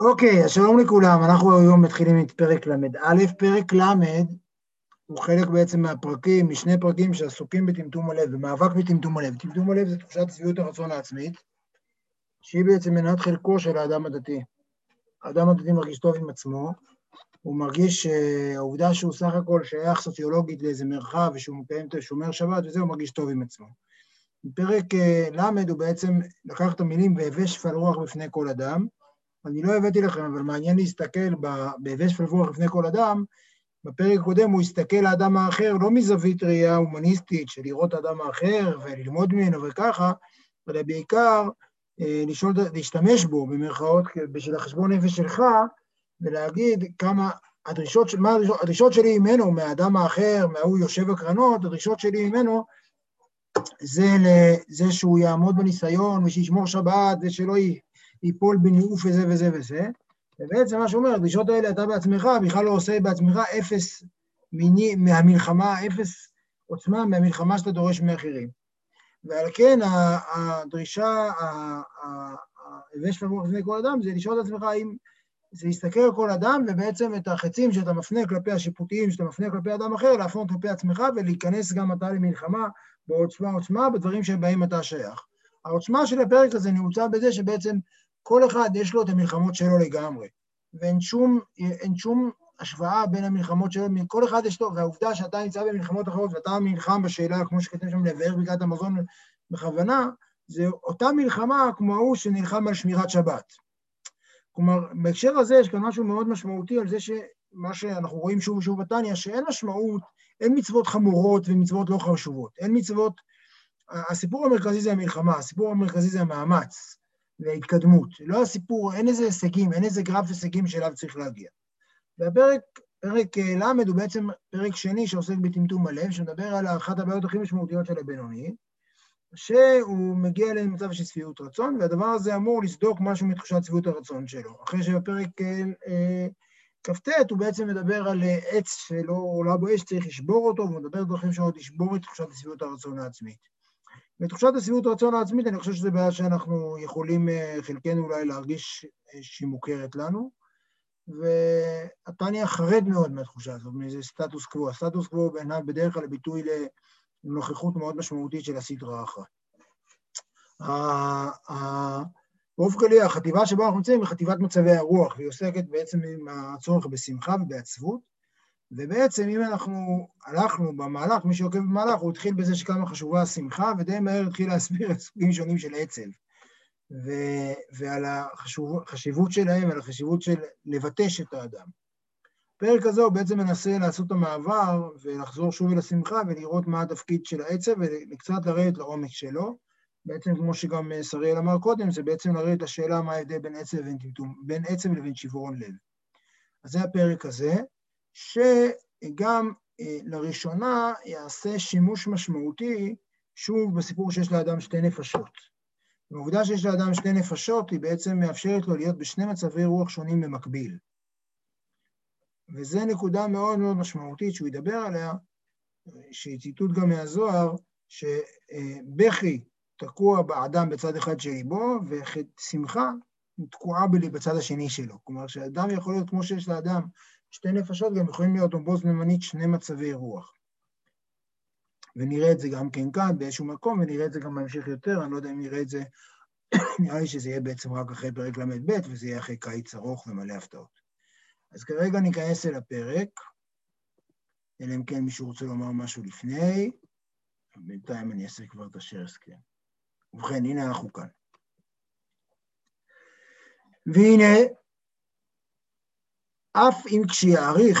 אוקיי, אז שלום לכולם, אנחנו היום מתחילים את פרק ל"א. פרק ל' הוא חלק בעצם מהפרקים, משני פרקים שעסוקים בטמטום הלב, במאבק בטמטום הלב. טמטום הלב זה תחושת שביעות הרצון העצמית, שהיא בעצם מנת חלקו של האדם הדתי. האדם הדתי מרגיש טוב עם עצמו, הוא מרגיש שהעובדה שהוא סך הכל שייך סוציולוגית לאיזה מרחב ושהוא מקיים את השומר שבת וזה, הוא מרגיש טוב עם עצמו. בפרק ל' הוא בעצם לקח את המילים והווה שפל רוח בפני כל אדם, אני לא הבאתי לכם, אבל מעניין להסתכל בהווה שפל רוח לפני כל אדם, בפרק הקודם הוא הסתכל לאדם האחר לא מזווית ראייה הומניסטית של לראות האדם האחר וללמוד ממנו וככה, אלא בעיקר לשאול, להשתמש בו במרכאות בשביל החשבון נפש שלך, ולהגיד כמה הדרישות, מה הדרישות, הדרישות שלי ממנו, מהאדם האחר, מההוא יושב הקרנות, הדרישות שלי ממנו זה לזה שהוא יעמוד בניסיון ושישמור שבת ושלא ייפול בניאוף וזה וזה וזה. ובעצם מה שאומר, הדרישות האלה אתה בעצמך, בכלל לא עושה בעצמך אפס מיני, מהמלחמה, אפס עוצמה מהמלחמה שאתה דורש מאחרים. ועל כן הדרישה, הווה שפל לפני כל אדם, זה לשאול את עצמך האם זה להסתכל על כל אדם, ובעצם את החצים שאתה מפנה כלפי השיפוטיים, שאתה מפנה כלפי אדם אחר, להפנות כלפי עצמך ולהיכנס גם אתה למלחמה בעוצמה עוצמה בדברים שבהם אתה שייך. העוצמה של הפרק הזה נעוצה בזה שבעצם כל אחד יש לו את המלחמות שלו לגמרי, ואין שום, שום השוואה בין המלחמות שלו, כל אחד יש לו, והעובדה שאתה נמצא במלחמות אחרות ואתה נלחם בשאלה, כמו שכתוב שם, לבאר בקעת המזון בכוונה, זה אותה מלחמה כמו ההוא שנלחם על שמירת שבת. כלומר, בהקשר הזה יש כאן משהו מאוד משמעותי על זה שמה שאנחנו רואים שוב ושוב בתניא, שאין משמעות, אין מצוות חמורות ומצוות לא חשובות, אין מצוות... הסיפור המרכזי זה המלחמה, הסיפור המרכזי זה המאמץ וההתקדמות. לא הסיפור, אין איזה הישגים, אין איזה גרף הישגים שאליו צריך להגיע. והפרק, פרק ל' הוא בעצם פרק שני שעוסק בטמטום הלב, שמדבר על אחת הבעיות הכי משמעותיות של הבינוני, שהוא מגיע למצב של שביעות רצון, והדבר הזה אמור לסדוק משהו מתחושת שביעות הרצון שלו. אחרי שבפרק כ"ט הוא בעצם מדבר על עץ שלא עולה בו אש, צריך לשבור אותו, והוא מדבר דרכים שונות לשבור את תחושת שביעות הרצון העצמית. ותחושת השביעות הרצון העצמית, אני חושב שזו בעיה שאנחנו יכולים, חלקנו אולי, להרגיש שהיא מוכרת לנו, והתניא חרד מאוד מהתחושה הזאת, מאיזה סטטוס קוו. הסטטוס קוו בעיניו בדרך כלל ביטוי לנוכחות מאוד משמעותית של הסדרה אחת. באופן כללי, החטיבה שבה אנחנו נמצאים היא חטיבת מצבי הרוח, והיא עוסקת בעצם עם הצורך בשמחה ובעצבות, ובעצם אם אנחנו הלכנו במהלך, מי שעוקב במהלך, הוא התחיל בזה שכמה חשובה השמחה, ודי מהר התחיל להסביר את סוגים שונים של עצב, ו- ועל החשיבות שלהם, ועל החשיבות של לבטש את האדם. הפרק הזה הוא בעצם מנסה לעשות את המעבר ולחזור שוב אל השמחה ולראות מה התפקיד של העצב וקצת לרדת לעומק שלו. בעצם, כמו שגם שריאל אמר קודם, זה בעצם לרדת לשאלה מה ההבדל בין עצב בין עצב לבין שברון לב. אז זה הפרק הזה, שגם לראשונה יעשה שימוש משמעותי, שוב, בסיפור שיש לאדם שתי נפשות. העובדה שיש לאדם שתי נפשות, היא בעצם מאפשרת לו להיות בשני מצבי רוח שונים במקביל. וזו נקודה מאוד מאוד משמעותית שהוא ידבר עליה, שהיא ציטוט גם מהזוהר, שבכי תקוע באדם בצד אחד של ליבו, ושמחה תקועה בצד השני שלו. כלומר, שאדם יכול להיות, כמו שיש לאדם שתי נפשות, גם יכולים להיות בו זמנית שני מצבי רוח. ונראה את זה גם כן כאן באיזשהו מקום, ונראה את זה גם בהמשך יותר, אני לא יודע אם נראה את זה, נראה לי שזה יהיה בעצם רק אחרי פרק ל"ב, וזה יהיה אחרי קיץ ארוך ומלא הפתעות. אז כרגע ניכנס אל הפרק, אלא אם כן מישהו רוצה לומר משהו לפני, בינתיים אני אעשה כבר את השיר הסכם. ובכן, הנה אנחנו כאן. והנה, אף אם כשיעריך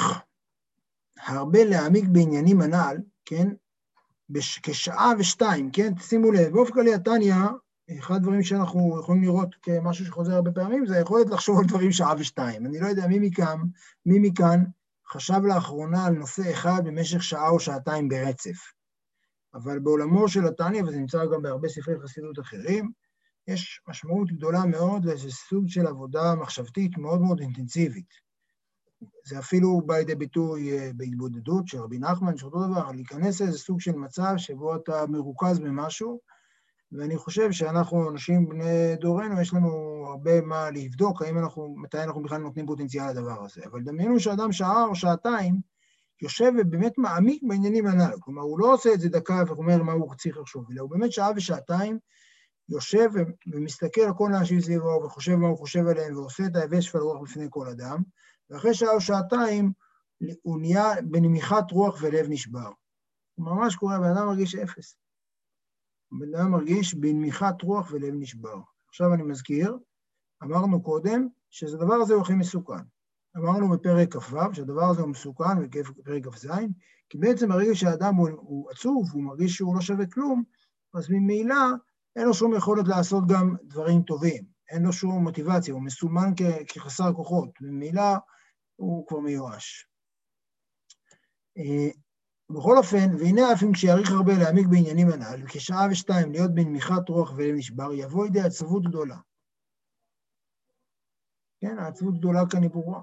הרבה להעמיק בעניינים הנ"ל, כן, כשעה ושתיים, כן, שימו לב, באופן כללי התניא, אחד הדברים שאנחנו יכולים לראות כמשהו שחוזר הרבה פעמים, זה היכולת לחשוב על דברים שעה ושתיים. אני לא יודע מי מכאן, מי מכאן חשב לאחרונה על נושא אחד במשך שעה או שעתיים ברצף. אבל בעולמו של התניא, וזה נמצא גם בהרבה ספרי חסידות אחרים, יש משמעות גדולה מאוד לאיזה סוג של עבודה מחשבתית מאוד מאוד אינטנסיבית. זה אפילו בא לידי ביטוי בהתבודדות של רבי נחמן, שאותו דבר, להיכנס לאיזה סוג של מצב שבו אתה מרוכז במשהו, ואני חושב שאנחנו, אנשים בני דורנו, יש לנו הרבה מה לבדוק, האם אנחנו, מתי אנחנו בכלל נותנים פוטנציאל לדבר הזה. אבל דמיינו שאדם שעה או שעתיים יושב ובאמת מעמיק בעניינים הנ"ל. כלומר, הוא לא עושה את זה דקה ואומר מה הוא צריך לחשוב, אלא הוא באמת שעה ושעתיים יושב ומסתכל על כל האנשים סביבו וחושב מה הוא חושב עליהם ועושה את ההיבש של הרוח בפני כל אדם, ואחרי שעה או שעתיים הוא נהיה בנמיכת רוח ולב נשבר. הוא ממש קורה, בן אדם מרגיש אפס. בן אדם מרגיש בנמיכת רוח ולב נשבר. עכשיו אני מזכיר, אמרנו קודם שהדבר הזה הוא הכי מסוכן. אמרנו בפרק כ"ו שהדבר הזה הוא מסוכן, בפרק כ"ז, כי בעצם ברגע שהאדם הוא, הוא עצוב, הוא מרגיש שהוא לא שווה כלום, אז ממילא אין לו שום יכולת לעשות גם דברים טובים, אין לו שום מוטיבציה, הוא מסומן כ- כחסר כוחות, ממילא הוא כבר מיואש. אה, בכל אופן, והנה אף אם כשיאריך הרבה להעמיק בעניינים הנ"ל, וכשעה ושתיים להיות בנמיכת רוח ולב נשבר, יבוא לידי עצבות גדולה. כן, העצבות גדולה כאן היא ברורה.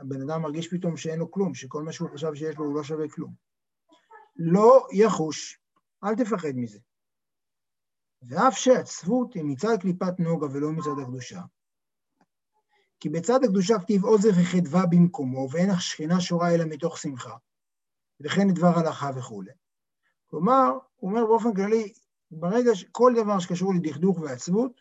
הבן אדם מרגיש פתאום שאין לו כלום, שכל מה שהוא חשב שיש לו הוא לא שווה כלום. לא יחוש, אל תפחד מזה. ואף שעצבות היא מצד קליפת נוגה ולא מצד הקדושה. כי בצד הקדושה כתיב עוזר וחדווה במקומו, ואין השכינה שורה אלא מתוך שמחה, וכן דבר הלכה וכולי. כלומר, הוא אומר באופן כללי, ברגע שכל דבר שקשור לדכדוך ועצבות,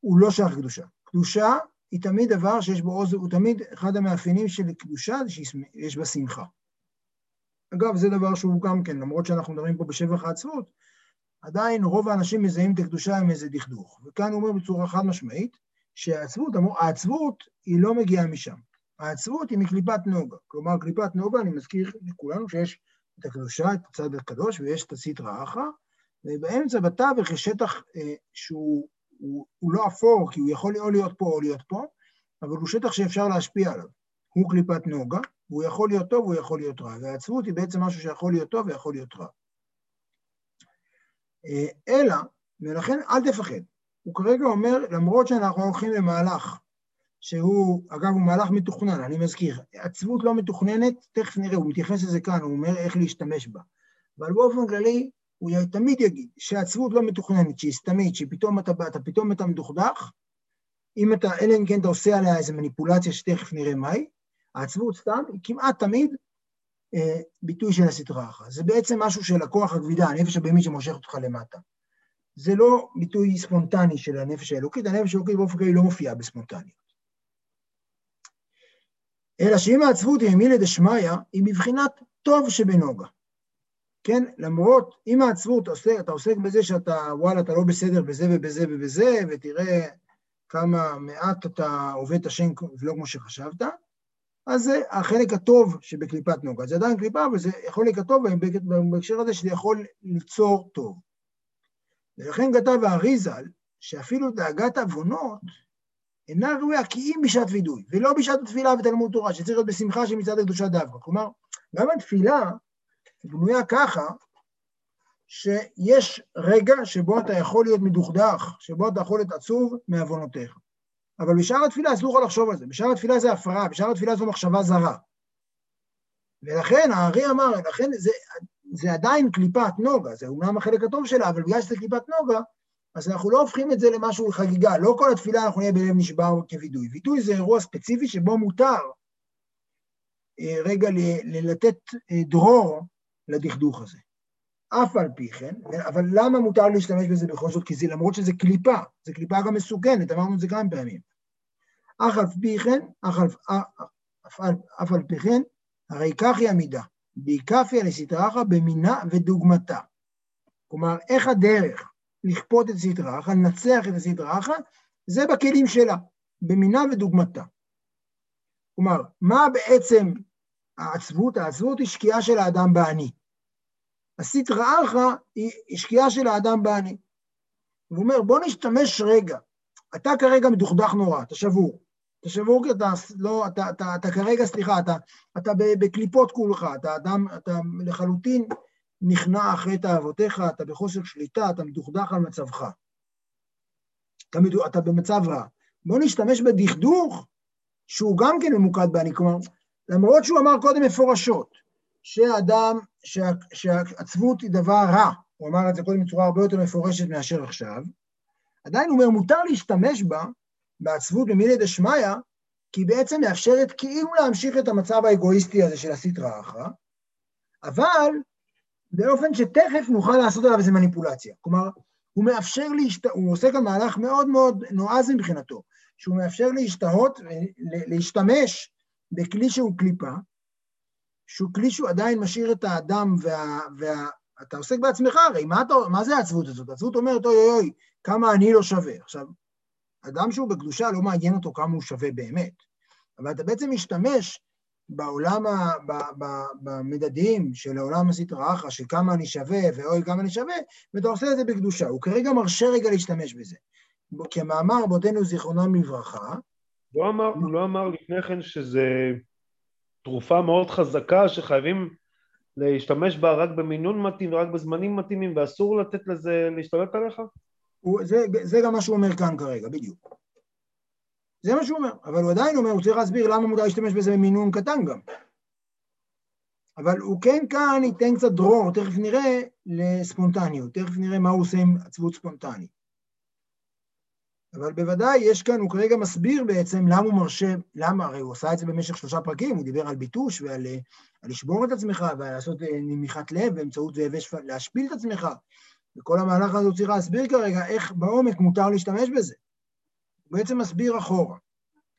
הוא לא שייך לקדושה. קדושה היא תמיד דבר שיש בו עוז, הוא תמיד, אחד המאפיינים של קדושה זה שיש בה שמחה. אגב, זה דבר שהוא גם כן, למרות שאנחנו מדברים פה בשבח העצבות, עדיין רוב האנשים מזהים את הקדושה עם איזה דכדוך. וכאן הוא אומר בצורה חד משמעית, שהעצבות, העצבות היא לא מגיעה משם. העצבות היא מקליפת נוגה. כלומר, קליפת נוגה, אני מזכיר לכולנו שיש את הקדושה, את הצד הקדוש, ויש את הסטרא אחרא, ובאמצע, בתווך, יש שטח אה, שהוא הוא, הוא לא אפור, כי הוא יכול או להיות פה או להיות פה, אבל הוא שטח שאפשר להשפיע עליו. הוא קליפת נוגה, והוא יכול להיות טוב והוא יכול להיות רע. והעצבות היא בעצם משהו שיכול להיות טוב ויכול להיות רע. אה, אלא, ולכן אל תפחד. הוא כרגע אומר, למרות שאנחנו הולכים למהלך שהוא, אגב, הוא מהלך מתוכנן, אני מזכיר, עצבות לא מתוכננת, תכף נראה, הוא מתייחס לזה כאן, הוא אומר איך להשתמש בה. אבל באופן כללי, הוא תמיד יגיד שעצבות לא מתוכננת, שהיא סתמית, שפתאום אתה, אתה פתאום אתה מדוכדך, אם אתה, אלא אם כן אתה עושה עליה איזו מניפולציה שתכף נראה מהי, העצבות סתם היא כמעט תמיד ביטוי של הסטרה אחת. זה בעצם משהו של הכוח הכבידה, הנפש הבהמית שמושך אותך למטה. זה לא ביטוי ספונטני של הנפש האלוקית, הנפש האלוקית באופן כללי לא מופיעה בספונטניות. אלא שאם העצבות היא מילי דשמיא, היא מבחינת טוב שבנוגה. כן? למרות, אם העצבות, אתה עוסק בזה שאתה, וואלה, אתה לא בסדר בזה ובזה ובזה, ותראה כמה מעט אתה עובד את השם ולא כמו שחשבת, אז זה החלק הטוב שבקליפת נוגה. זה עדיין קליפה, אבל זה יכול להיות טוב בהקשר הזה שזה יכול ליצור טוב. ולכן כתב האריזל, שאפילו דאגת עוונות אינה ראויה כי אם בשעת וידוי, ולא בשעת התפילה ותלמוד תורה, שצריך להיות בשמחה שמצד הקדושה דווקא. כלומר, גם התפילה בנויה ככה, שיש רגע שבו אתה יכול להיות מדוכדך, שבו אתה יכול להיות עצוב מעוונותיך. אבל בשאר התפילה אסור לך לחשוב על זה, בשאר התפילה זה הפרעה, בשאר התפילה זו מחשבה זרה. ולכן הארי אמר, לכן זה, זה עדיין קליפת נוגה, זה אומנם החלק הטוב שלה, אבל בגלל שזה קליפת נוגה, אז אנחנו לא הופכים את זה למשהו חגיגה. לא כל התפילה אנחנו נהיה בלב נשבר כווידוי. וידוי זה אירוע ספציפי שבו מותר אה, רגע לתת אה, דרור לדכדוך הזה. אף על פי כן, אבל למה מותר להשתמש בזה בכל זאת? כי זה למרות שזה קליפה, זה קליפה גם מסוכנת, אמרנו את זה כמה פעמים. אף על פי כן, אף על, פי כן, הרי כך היא המידה, בהיקפיה לסטראחה במינה ודוגמתה. כלומר, איך הדרך לכפות את סטראחה, לנצח את הסטראחה, זה בכלים שלה, במינה ודוגמתה. כלומר, מה בעצם העצבות? העצבות היא שקיעה של האדם באני. הסטרא אחרא היא שקיעה של האדם באני. הוא אומר, בוא נשתמש רגע. אתה כרגע מדוכדך נורא, אתה שבור. אתה שבור כי אתה לא, אתה, אתה, אתה כרגע, סליחה, אתה, אתה בקליפות כולך, אתה אדם, אתה לחלוטין נכנע אחרי תאוותיך, אתה בחוסר שליטה, אתה מדוכדך על מצבך. אתה, אתה במצב רע. בוא נשתמש בדכדוך, שהוא גם כן ממוקד באני, כלומר, למרות שהוא אמר קודם מפורשות, שאדם, שה, שהעצבות היא דבר רע, הוא אמר את זה קודם בצורה הרבה יותר מפורשת מאשר עכשיו, עדיין הוא אומר, מותר להשתמש בה, בעצבות במילי דשמיא, כי היא בעצם מאפשרת כאילו להמשיך את המצב האגואיסטי הזה של הסטרא אחרא, אבל באופן שתכף נוכל לעשות עליו איזו מניפולציה. כלומר, הוא מאפשר להשת... הוא עושה כאן מהלך מאוד מאוד נועז מבחינתו, שהוא מאפשר להשתהות, להשתמש בכלי שהוא קליפה, שהוא כלי שהוא עדיין משאיר את האדם וה... וה... אתה עוסק בעצמך הרי, מה, אתה... מה זה העצבות הזאת? העצבות אומרת, אוי אוי אוי, כמה אני לא שווה. עכשיו, אדם שהוא בקדושה לא מעניין אותו כמה הוא שווה באמת, אבל אתה בעצם משתמש בעולם, ה, ב, ב, במדדים של העולם הסטרא אחרא, של כמה אני שווה ואוי כמה אני שווה, ואתה עושה את זה בקדושה. הוא כרגע מרשה רגע להשתמש בזה. כמאמר רבותינו זיכרונם לברכה. לא אמר, הוא לא אמר לפני כן שזה תרופה מאוד חזקה שחייבים להשתמש בה רק במינון מתאים ורק בזמנים מתאימים ואסור לתת לזה להשתלט עליך? הוא, זה, זה גם מה שהוא אומר כאן כרגע, בדיוק. זה מה שהוא אומר, אבל הוא עדיין אומר, הוא צריך להסביר למה מותר להשתמש בזה במינון קטן גם. אבל הוא כן כאן ייתן קצת דרור, תכף נראה, לספונטניות, תכף נראה מה הוא עושה עם עצבות ספונטנית. אבל בוודאי יש כאן, הוא כרגע מסביר בעצם למה הוא מרשה, למה, הרי הוא עשה את זה במשך שלושה פרקים, הוא דיבר על ביטוש ועל על לשבור את עצמך ועל לעשות אה, נמיכת לב באמצעות שפל, להשפיל את עצמך. וכל המהלך הזה הוא צריך להסביר כרגע איך בעומק מותר להשתמש בזה. הוא בעצם מסביר אחורה.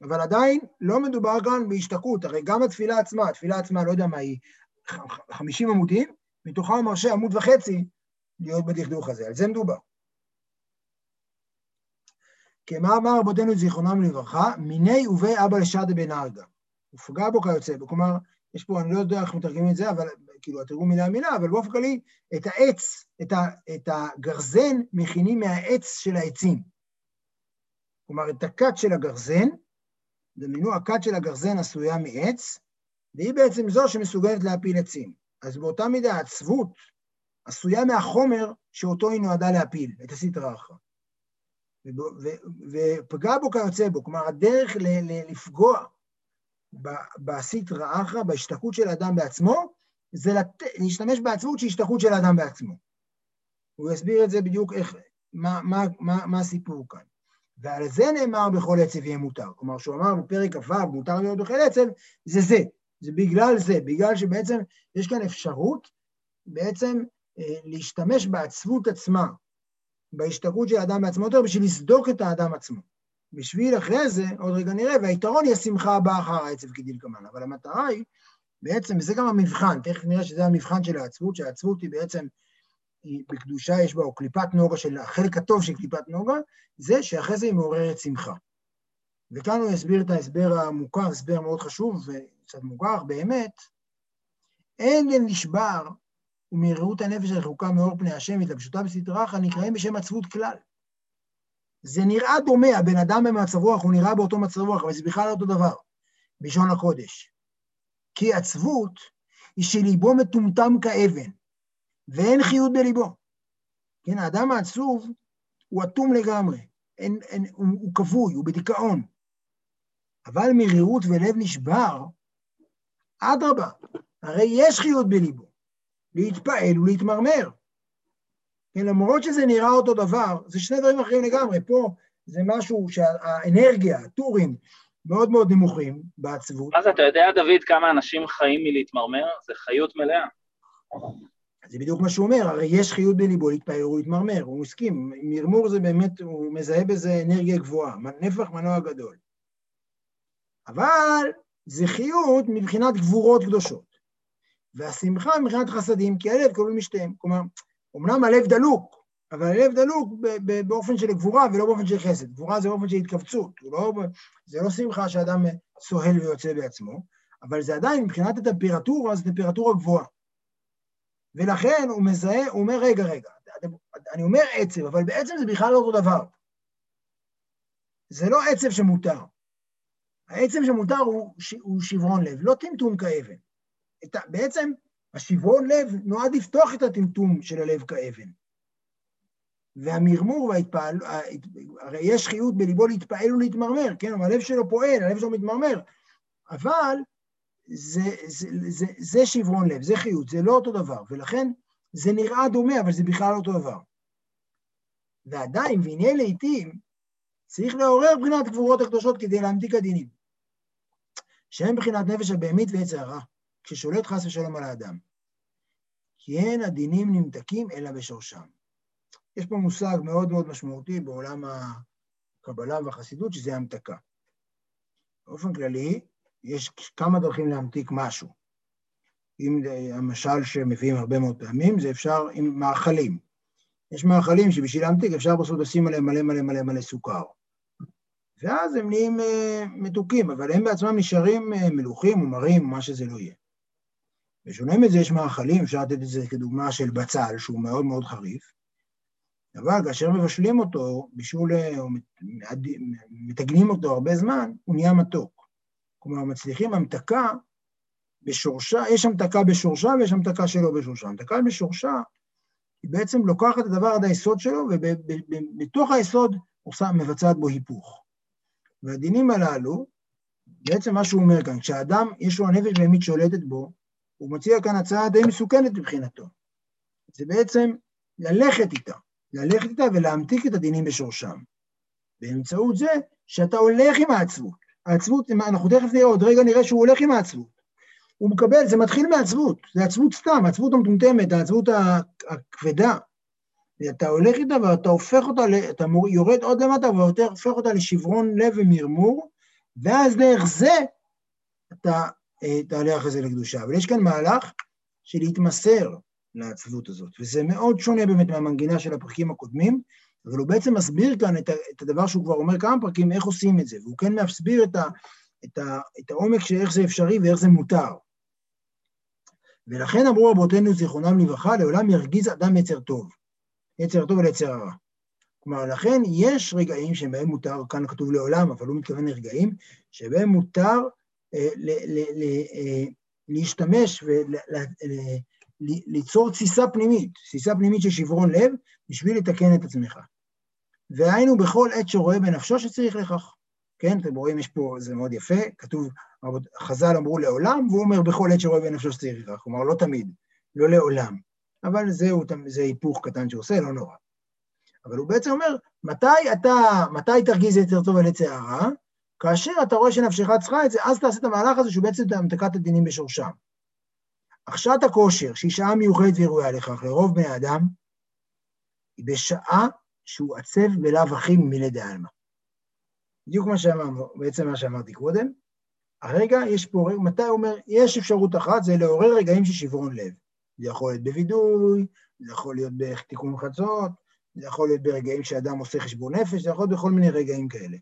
אבל עדיין לא מדובר כאן בהשתקעות, הרי גם התפילה עצמה, התפילה עצמה, לא יודע מה היא, 50 עמודים, מתוכם הוא מרשה עמוד וחצי להיות בדכדוך הזה, על זה מדובר. כמה אמר רבותינו זיכרונם לברכה, מיני ובי אבא לשדה בן ארגה. ופגע בו כיוצא בו. כלומר, יש פה, אני לא יודע איך מתרגמים את זה, אבל כאילו, התרגום מילה מילה, אבל באופן כללי, את העץ, את, ה, את הגרזן מכינים מהעץ של העצים. כלומר, את הכת של הגרזן, דמיינו, הכת של הגרזן עשויה מעץ, והיא בעצם זו שמסוגלת להפיל עצים. אז באותה מידה העצבות עשויה מהחומר שאותו היא נועדה להפיל, את הסטרא אחרא. ופגע בו כיוצא בו, כלומר הדרך לפגוע בסטרא אחרא, בהשתקעות של האדם בעצמו, זה לת... להשתמש בעצבות שהיא השתקעות של האדם בעצמו. הוא יסביר את זה בדיוק איך, מה, מה, מה, מה הסיפור כאן. ועל זה נאמר בכל עצב יהיה מותר. כלומר, שהוא אמר בפרק כ"ו, מותר להיות בכל עצב, זה זה. זה בגלל זה, בגלל שבעצם יש כאן אפשרות בעצם אה, להשתמש בעצבות עצמה, בהשתקעות של האדם בעצמו יותר, בשביל לסדוק את האדם עצמו. בשביל אחרי זה, עוד רגע נראה, והיתרון היא השמחה הבאה אחר העצב כדלקמן. אבל המטרה היא, בעצם, וזה גם המבחן, תכף נראה שזה המבחן של העצבות, שהעצבות היא בעצם, היא בקדושה יש בה, או קליפת נוגה של החלק הטוב של קליפת נוגה, זה שאחרי זה היא מעוררת שמחה. וכאן הוא יסביר את ההסבר המוכר, הסבר מאוד חשוב וקצת מוכר, באמת, אין לנשבר ומהיראות הנפש הרחוקה מאור פני השם והתלבשותה בסטרא אחרא נקראים בשם עצבות כלל. זה נראה דומה, הבן אדם במצב רוח, הוא נראה באותו מצב רוח, אבל זה בכלל לא אותו דבר, בלשון הקודש. כי עצבות היא שליבו מטומטם כאבן, ואין חיות בליבו. כן, האדם העצוב הוא אטום לגמרי, אין, אין, הוא, כבוי, הוא בדיכאון. אבל מרירות ולב נשבר, אדרבה, הרי יש חיות בליבו. להתפעל ולהתמרמר. כן, למרות שזה נראה אותו דבר, זה שני דברים אחרים לגמרי. פה זה משהו שהאנרגיה, הטורים, מאוד מאוד נמוכים בעצבות. מה זה, אתה יודע, דוד, כמה אנשים חיים מלהתמרמר? זה חיות מלאה. זה בדיוק מה שהוא אומר, הרי יש חיות בליבו להתפעל ולהתמרמר, הוא מסכים. מרמור זה באמת, הוא מזהה בזה אנרגיה גבוהה, נפח מנוע גדול. אבל זה חיות מבחינת גבורות קדושות. והשמחה מבחינת חסדים, כי הלב קרוב משתיהם. כלומר, אמנם הלב דלוק, אבל הלב דלוק באופן של גבורה ולא באופן של חסד. גבורה זה באופן של התכווצות, לא, זה לא שמחה שאדם סוהל ויוצא בעצמו, אבל זה עדיין, מבחינת הטמפרטורה, זו טמפרטורה גבוהה. ולכן הוא מזהה, הוא אומר, רגע, רגע, אני אומר עצב, אבל בעצם זה בכלל לא אותו דבר. זה לא עצב שמותר. העצב שמותר הוא, הוא שברון לב, לא טמטום כאבן. בעצם השברון לב נועד לפתוח את הטמטום של הלב כאבן. והמרמור וההתפעל, הרי יש חיות בליבו להתפעל ולהתמרמר, כן? אבל הלב שלו פועל, הלב שלו מתמרמר. אבל זה, זה, זה, זה שברון לב, זה חיות, זה לא אותו דבר. ולכן זה נראה דומה, אבל זה בכלל אותו דבר. ועדיין, והנה לעיתים, צריך לעורר בחינת גבורות הקדושות כדי להמתיק הדינים, שהם בחינת נפש הבהמית ועץ הרע, כששולט חס ושלום על האדם. כי אין הדינים נמתקים אלא בשורשם. יש פה מושג מאוד מאוד משמעותי בעולם הקבלה והחסידות, שזה המתקה. באופן כללי, יש כמה דרכים להמתיק משהו. אם המשל שמביאים הרבה מאוד פעמים, זה אפשר עם מאכלים. יש מאכלים שבשביל להמתיק אפשר בסוף לשים עליהם מלא מלא מלא מלא סוכר. ואז הם נהיים uh, מתוקים, אבל הם בעצמם נשארים uh, מלוכים ומרים, מה שזה לא יהיה. בשונה מזה יש מאכלים, אפשר לתת את זה כדוגמה של בצל, שהוא מאוד מאוד חריף, אבל כאשר מבשלים אותו, בישול, או מתגנים אותו הרבה זמן, הוא נהיה מתוק. כלומר, מצליחים המתקה בשורשה, יש המתקה בשורשה ויש המתקה שלא בשורשה. המתקה בשורשה היא בעצם לוקחת את הדבר עד היסוד שלו, ובתוך היסוד עושה, מבצעת בו היפוך. והדינים הללו, בעצם מה שהוא אומר כאן, כשאדם יש לו הנפש בהמית שולטת בו, הוא מציע כאן הצעה די מסוכנת מבחינתו. זה בעצם ללכת איתה, ללכת איתה ולהמתיק את הדינים בשורשם. באמצעות זה שאתה הולך עם העצבות. העצבות, אנחנו תכף נראה, עוד רגע נראה שהוא הולך עם העצבות. הוא מקבל, זה מתחיל מעצבות, זה עצבות סתם, העצבות המטומטמת, העצבות הכבדה. אתה הולך איתה ואתה הופך אותה, אתה יורד עוד למטה ואתה הופך אותה לשברון לב ומרמור, ואז דרך זה אתה תעלה אחרי זה לקדושה. אבל יש כאן מהלך של להתמסר לעצבות הזאת, וזה מאוד שונה באמת מהמנגינה של הפרקים הקודמים, אבל הוא בעצם מסביר כאן את, את הדבר שהוא כבר אומר כמה פרקים, איך עושים את זה, והוא כן מסביר את, ה, את, ה, את העומק של איך זה אפשרי ואיך זה מותר. ולכן אמרו רבותינו זיכרונם לברכה, לעולם ירגיז אדם יצר טוב, יצר טוב ויצר הרע. כלומר, לכן יש רגעים שבהם מותר, כאן כתוב לעולם, אבל הוא מתכוון לרגעים, שבהם מותר אה, אה, להשתמש וליצור תסיסה פנימית, תסיסה פנימית של שברון לב, בשביל לתקן את עצמך. והיינו בכל עת שרואה בנפשו שצריך לכך. כן, אתם רואים, יש פה, זה מאוד יפה, כתוב, חז"ל אמרו לעולם, והוא אומר בכל עת שרואה בנפשו שצריך לכך, כלומר, לא תמיד, לא לעולם. אבל זהו, זה היפוך קטן שעושה, לא נורא. אבל הוא בעצם אומר, מתי אתה, מתי תרגיז יותר טוב על עץ הערה? כאשר אתה רואה שנפשך צריכה את זה, אז תעשה את המהלך הזה שהוא בעצם המתקת הדינים בשורשם. הכשרת הכושר, שהיא שעה מיוחדת וראויה לכך לרוב בני אדם, היא בשעה שהוא עצב בלאו הכי מילי דעלמא. בדיוק מה שאמרנו, בעצם מה שאמרתי קודם. הרגע יש פה, מתי הוא אומר, יש אפשרות אחת, זה לעורר רגעים של שברון לב. זה יכול להיות בווידוי, זה יכול להיות בתיקון חצות, זה יכול להיות ברגעים שאדם עושה חשבון נפש, זה יכול להיות בכל מיני רגעים כאלה.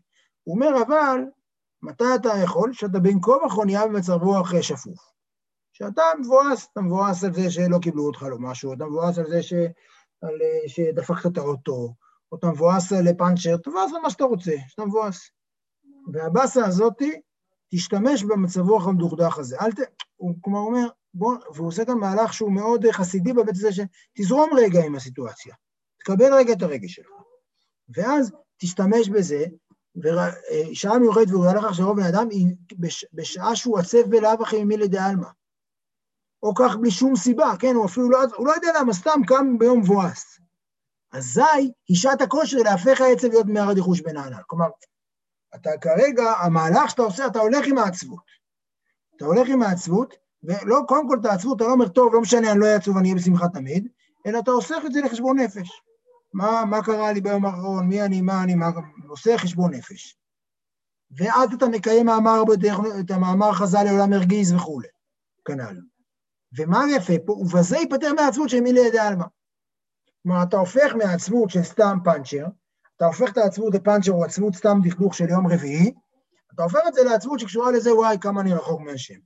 הוא אומר, אבל, מתי אתה יכול? שאתה בין כה וכה נהיה במצב רוח שפוף. שאתה מבואס, אתה מבואס על זה שלא קיבלו אותך לא משהו, אתה מבואס על זה ש... על... שדפקת את האוטו, או אתה מבואס לפאנצ'ר, תבואס על מה שאתה רוצה, שאתה מבואס. והבאסה הזאתי, תשתמש במצב רוח המדוכדך הזה. אל ת... הוא כלומר אומר, בוא, והוא עושה כאן מהלך שהוא מאוד חסידי בבית הזה, שתזרום רגע עם הסיטואציה. תקבל רגע את הרגש שלך. ואז תשתמש בזה, ושעה מיוחדת והוא לך עכשיו בן אדם, בשעה שהוא עצב בלאו הכי ממי לדעלמא. או כך בלי שום סיבה, כן, הוא אפילו לא, הוא לא יודע למה, סתם קם ביום מבואס. אזי היא שעת הכושר להפך העצב להיות מהרד יחוש בן הענן. כלומר, אתה כרגע, המהלך שאתה עושה, אתה הולך עם העצבות. אתה הולך עם העצבות, ולא, קודם כל את העצבות, אתה לא אומר, טוב, לא משנה, אני לא אהיה עצוב, אני אהיה בשמחה תמיד, אלא אתה עושה את זה לחשבון נפש. מה, מה קרה לי ביום האחרון, מי אני, מה אני, מה, עושה חשבון נפש. ואז אתה מקיים מאמר, את המאמר חז"ל לעולם הרגיז וכולי, כנ"ל. ומה יפה פה? ובזה ייפטר מהעצבות של מילי ידי עלמא. כלומר, אתה הופך מהעצבות של סתם פאנצ'ר, אתה הופך את העצבות לפאנצ'ר או עצבות סתם דכדוך של יום רביעי, אתה הופך את זה לעצבות שקשורה לזה, וואי, כמה אני רחוק מהשם.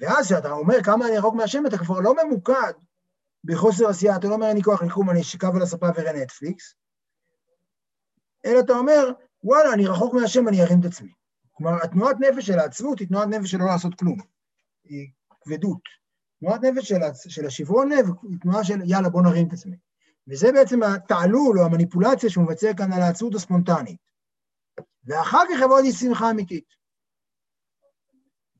ואז כשאתה אומר כמה אני רחוק מהשם, אתה כבר לא ממוקד בחוסר עשייה, אתה לא אומר, אין לי כוח לקום, אני אשכב על הספה ואראה נטפליקס, אלא אתה אומר, וואלה, אני רחוק מהשם, אני ארים את עצמי. כלומר, התנועת נפש של העצבות היא תנועת נפש של לא לעשות כלום, היא כבדות. תנועת נפש של, של השברון לב היא תנועה של יאללה, בוא נרים את עצמי. וזה בעצם התעלול או המניפולציה שהוא מבצע כאן על העצבות הספונטנית. ואחר כך יבוא לי שמחה אמיתית.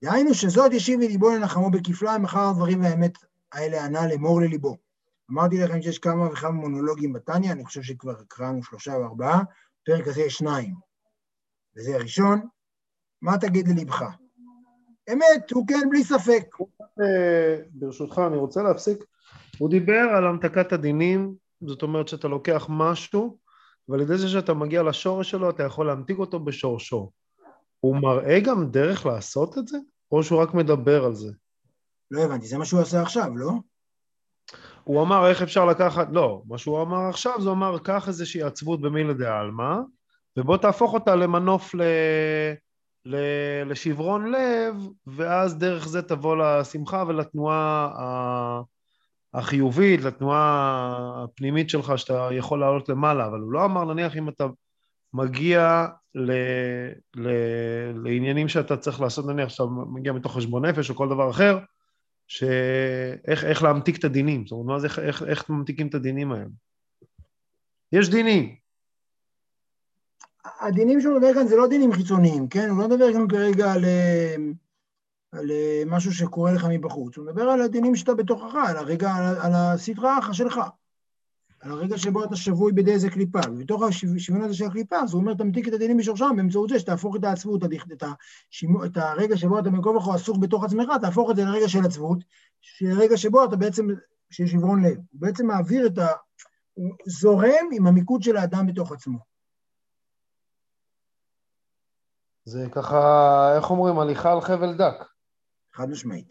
דהיינו שזאת ישיב לליבו לנחמו בכפליים אחר הדברים והאמת האלה ענה לאמור לליבו. אמרתי לכם שיש כמה וכמה מונולוגים בתניא, אני חושב שכבר הקראנו שלושה וארבעה, בפרק הזה יש שניים. וזה הראשון, מה תגיד ללבך? אמת, הוא כן, בלי ספק. אה, ברשותך, אני רוצה להפסיק. הוא דיבר על המתקת הדינים, זאת אומרת שאתה לוקח משהו, ועל ידי זה שאתה מגיע לשורש שלו, אתה יכול להמתיק אותו בשורשו. הוא מראה גם דרך לעשות את זה, או שהוא רק מדבר על זה? לא הבנתי, זה מה שהוא עושה עכשיו, לא? הוא אמר איך אפשר לקחת, לא, מה שהוא אמר עכשיו זה אמר קח איזושהי עצבות במילה דה-עלמא ובוא תהפוך אותה למנוף ל... ל... לשברון לב ואז דרך זה תבוא לשמחה ולתנועה החיובית, לתנועה הפנימית שלך שאתה יכול לעלות למעלה, אבל הוא לא אמר נניח אם אתה מגיע ל... ל... לעניינים שאתה צריך לעשות נניח שאתה מגיע מתוך חשבון נפש או כל דבר אחר שאיך איך להמתיק את הדינים, זאת אומרת, מה זה, איך, איך ממתיקים את הדינים האלה? יש דינים. הדינים שהוא מדבר כאן זה לא דינים חיצוניים, כן? הוא לא מדבר כאן כרגע על, על משהו שקורה לך מבחוץ, הוא מדבר על הדינים שאתה בתוכך, על הרגע, על, על הסדרה שלך. על הרגע שבו אתה שבוי בידי איזה קליפה, ובתוך השוויון הזה של הקליפה, אז הוא אומר, תמתיק את הדינים משורשם באמצעות זה שתהפוך את העצבות, את, השימו, את הרגע שבו אתה מכל וכה עסוק בתוך עצמך, תהפוך את זה לרגע של עצבות, רגע שבו אתה בעצם, שיש שברון לב. הוא בעצם מעביר את ה... הוא זורם עם המיקוד של האדם בתוך עצמו. זה ככה, איך אומרים, הליכה על חבל דק. חד משמעית.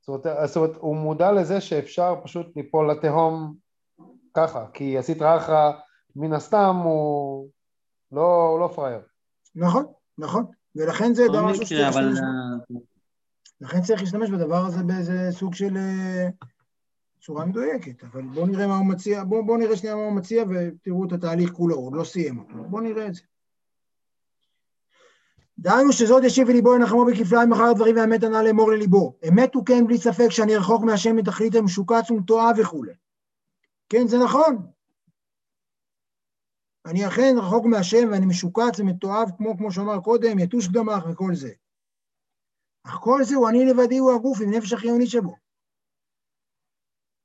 זאת אומרת, זאת אומרת, הוא מודע לזה שאפשר פשוט ליפול לתהום ככה, כי הסטרא אחרא מן הסתם הוא לא, לא פראייר. נכון, נכון, ולכן זה דבר משהו שצריך להשתמש בו. לכן צריך להשתמש בדבר הזה באיזה סוג של אה, צורה מדויקת, אבל בואו נראה מה הוא מציע, בואו בוא נראה שנייה מה הוא מציע ותראו את התהליך כולו, הוא עוד לא סיים אותו, בואו נראה את זה. דהיינו שזאת ישיב ליבו ינחמו בכפליים מחר הדברים והאמת ענה לאמור לליבו. אמת הוא כן בלי ספק שאני רחוק מהשם מתכלית המשוקץ ומתועב וכולי. כן, זה נכון. אני אכן רחוק מהשם ואני משוקץ ומתועב, כמו, כמו שאמר קודם, יתוש קדמך וכל זה. אך כל זה הוא אני לבדי הוא הגוף עם נפש החיונית שבו.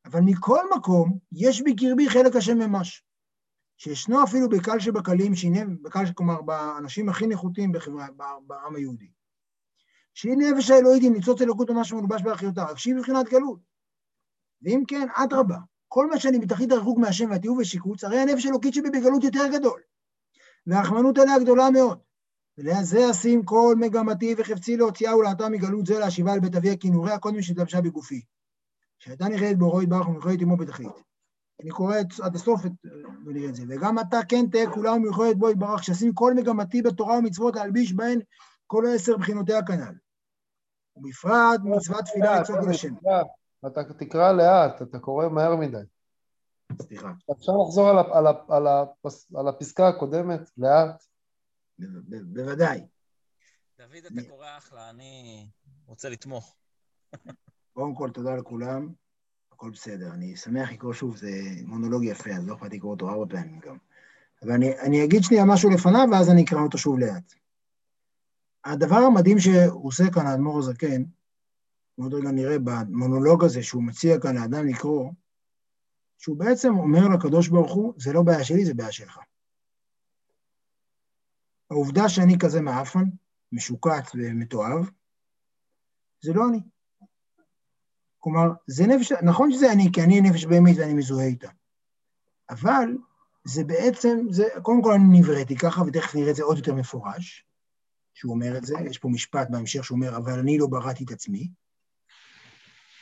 אבל מכל מקום, יש בקרבי חלק השם ממש. שישנו אפילו בקל שבקלים, שהנה, בקל, כלומר, באנשים הכי נחותים בחברה, בעם היהודי. שהיא נפש האלוהית עם ניצוץ אלוקות ממש מלובש באחיותה, רק שהיא מבחינת גלות. ואם כן, אדרבה, כל מה שאני בתכלית הריחוק מהשם והתיעוב ושיקוץ, הרי הנפש אלוקית שבי בגלות יותר גדול. והרחמנות עליה גדולה מאוד. ולזה אשים כל מגמתי וחפצי להוציאה ולהטה מגלות זה להשיבה על בית אביה כנוריה הקודמים שהתלבשה בגופי. שהייתה נראית באורו יתברך ומיוחדת עמו בתכלית. אני קורא עד הסוף ונראה את זה. וגם אתה כן תהא כולה ומיוחדת בו יתברך, שאשים כל מגמתי בתורה ומצוות להלביש בהן כל העשר בחינותיה כנ"ל. ובפרט מצוות תפילה לצעוק אל השם. אתה תקרא לאט, אתה קורא מהר מדי. סליחה. אפשר לחזור על, על, על, על הפסקה הקודמת, לאט. בוודאי. דוד, אתה קורא אחלה, אני רוצה לתמוך. קודם כל, תודה לכולם, הכל בסדר. אני שמח לקרוא שוב, זה מונולוג יפה, אז לא אכפת לקרוא אותו ארבע פעמים גם. אבל אני, אני אגיד שנייה משהו לפניו, ואז אני אקרא אותו שוב לאט. הדבר המדהים שהוא עושה כאן, האדמו"ר הזקן, עוד רגע נראה במונולוג הזה שהוא מציע כאן לאדם לקרוא, שהוא בעצם אומר לקדוש ברוך הוא, זה לא בעיה שלי, זה בעיה שלך. העובדה שאני כזה מעפן, משוקץ ומתועב, זה לא אני. כלומר, זה נפש, נכון שזה אני, כי אני נפש בהמית ואני מזוהה איתה, אבל זה בעצם, זה, קודם כל אני נבראתי ככה, ותכף נראה את זה עוד יותר מפורש, שהוא אומר את זה, יש פה משפט בהמשך שאומר, אבל אני לא בראתי את עצמי,